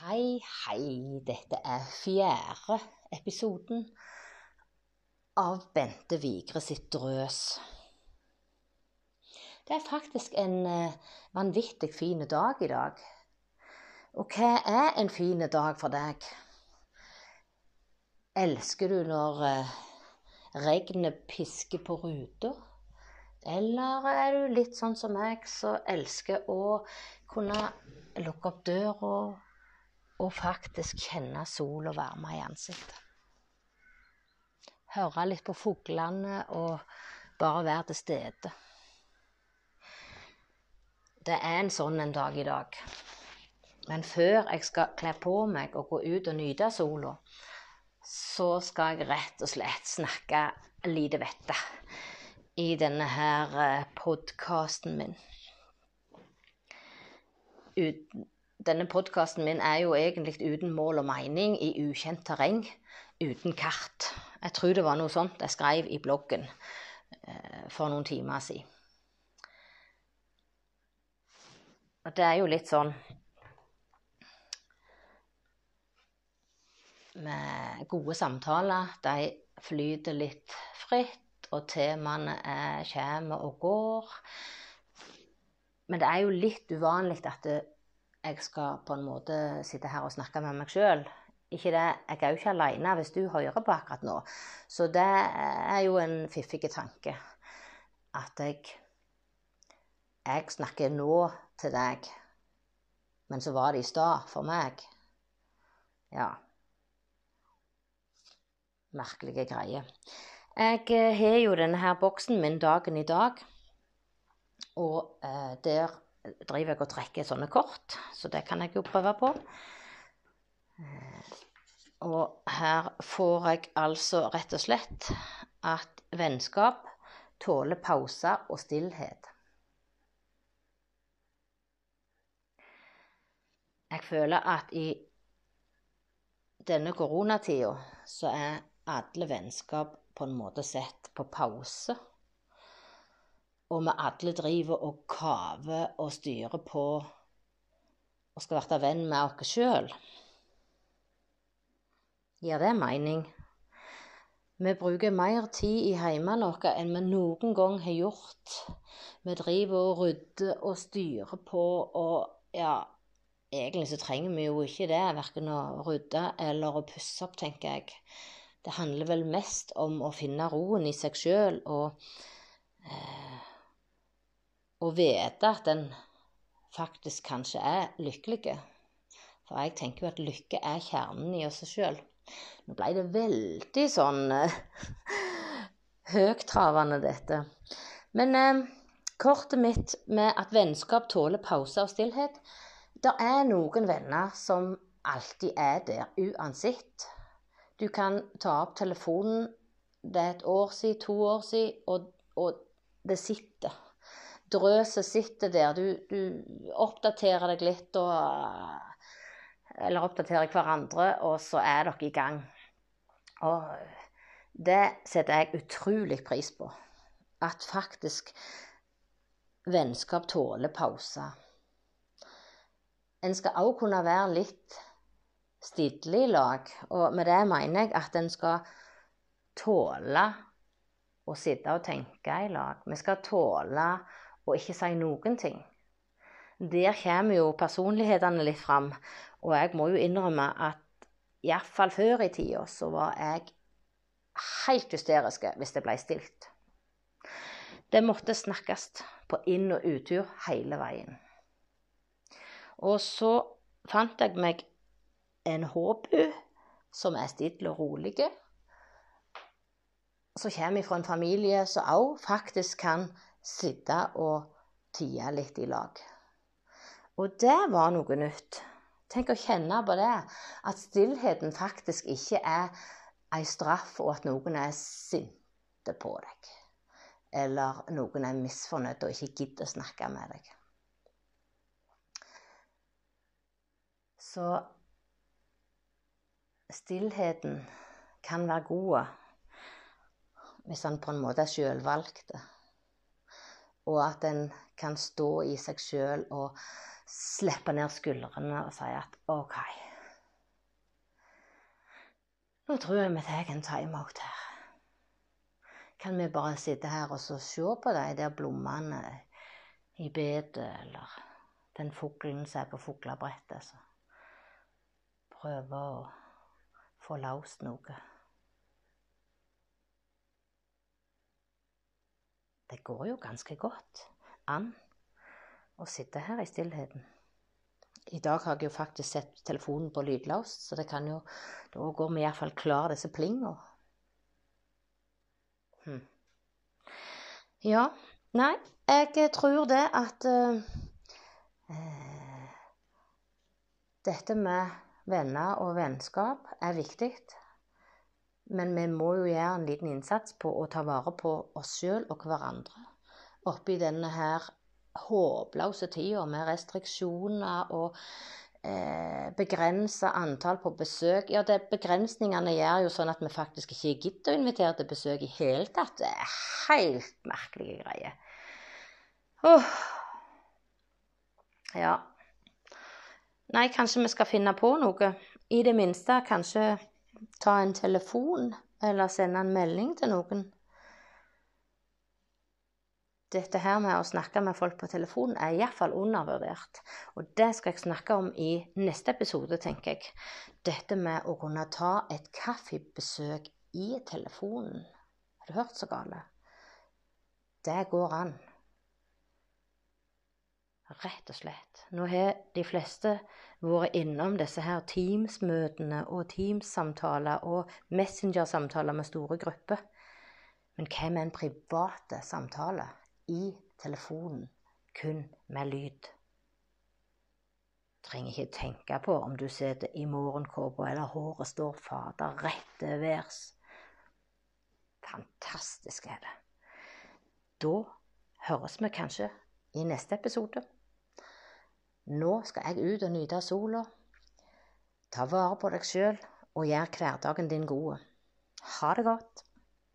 Hei, hei. Dette er fjerde episoden av Bente Vigre sitt drøs. Det er faktisk en eh, vanvittig fin dag i dag. Og hva er en fin dag for deg? Elsker du når eh, regnet pisker på ruta? Eller er du litt sånn som meg, som elsker å kunne lukke opp døra og faktisk kjenne sol og varme i ansiktet. Høre litt på fuglene og bare være til stede. Det er en sånn en dag i dag. Men før jeg skal kle på meg og gå ut og nyte sola, så skal jeg rett og slett snakke lite vette i denne her eh, podkasten min. Uten denne podkasten min er jo egentlig uten mål og mening, i ukjent terreng, uten kart. Jeg tror det var noe sånt jeg skrev i bloggen eh, for noen timer siden. Og det er jo litt sånn med gode samtaler. De flyter litt fritt, og temaene er, kommer og går. Men det er jo litt uvanlig at det, jeg skal på en måte sitte her og snakke med meg sjøl. Ikke det, jeg er jo ikke aleine hvis du hører på akkurat nå. Så det er jo en fiffig tanke. At jeg Jeg snakker nå til deg, men så var det i stad for meg. Ja. Merkelige greier. Jeg eh, har jo denne her boksen min dagen i dag, og eh, der driver jeg og trekker sånne kort, så det kan jeg jo prøve på. Eh, og her får jeg altså rett og slett at vennskap tåler pauser og stillhet. Jeg føler at i denne koronatida så er alle vennskap på en måte sett på pause og vi alle driver og kaver og styrer på og skal bli venn med oss sjøl. Gir det mening? Vi bruker mer tid i hjemmene våre enn vi noen gang har gjort. Vi driver og rydder og styrer på og ja, egentlig så trenger vi jo ikke det, verken å rydde eller å pusse opp, tenker jeg. Det handler vel mest om å finne roen i seg sjøl og eh, å vite at en faktisk kanskje er lykkelig. For jeg tenker jo at lykke er kjernen i oss sjøl. Nå ble det veldig sånn høgtravende, dette. Men eh, kortet mitt med at vennskap tåler pause og stillhet Det er noen venner som alltid er der, uansett. Du kan ta opp telefonen, det er et år siden, to år siden, og, og det sitter drøset sitter der. Du, du, oppdaterer deg litt og Eller oppdaterer hverandre, og så er dere i gang. Og det setter jeg utrolig pris på. At faktisk vennskap tåler pauser. En skal òg kunne være litt stille i lag. Og med det mener jeg at en skal tåle å sitte og tenke i lag. Vi skal tåle og ikke si noen ting. Der kommer jo personlighetene litt fram. Og jeg må jo innrømme at iallfall før i tida så var jeg helt hysterisk hvis det ble stilt. Det måtte snakkes på inn- og uttur hele veien. Og så fant jeg meg en håbu som er stille og rolig. Som kommer fra en familie som òg faktisk kan sitte og tie litt i lag. Og det var noe nytt. Tenk å kjenne på det. At stillheten faktisk ikke er ei straff, og at noen er sinte på deg. Eller noen er misfornøyd og ikke gidder å snakke med deg. Så stillheten kan være god hvis han på en måte er sjølvalgte og at en kan stå i seg sjøl og slippe ned skuldrene og si at OK Nå tror jeg vi tar en timeout her. Kan vi bare sitte her og se på de der blommene i bedet, eller den fuglen som er på fuglebrettet, så prøve å få løst noe? Det går jo ganske godt an å sitte her i stillheten. I dag har jeg jo faktisk sett telefonen på lydløst, så det kan jo Da går vi iallfall klar disse plinga. Hm. Ja. Nei, jeg tror det at uh, Dette med venner og vennskap er viktig. Men vi må jo gjøre en liten innsats på å ta vare på oss sjøl og hverandre oppi denne her håpløse tida med restriksjoner og eh, begrensa antall på besøk. Ja, det, begrensningene gjør jo sånn at vi faktisk ikke gidder å invitere til besøk i hele tatt. Det er helt merkelige greier. Oh. Ja. Nei, kanskje vi skal finne på noe. I det minste kanskje ta en telefon eller sende en melding til noen dette her med å snakke med folk på telefon er iallfall undervurdert. Og det skal jeg snakke om i neste episode, tenker jeg. Dette med å kunne ta et kaffebesøk i telefonen. Har du hørt så gale? Det går an. Rett og slett. Nå har de fleste vært innom disse her Teams-møtene og Teams-samtaler og Messenger-samtaler med store grupper. Men hva med en private samtale? i telefonen kun med lyd. Trenger ikke tenke på om du sitter i morgenkåpa eller håret står fader rett til værs. Fantastisk er det. Da høres vi kanskje i neste episode. Nå skal jeg ut og nyte sola. Ta vare på deg sjøl og gjør hverdagen din god. Ha det godt.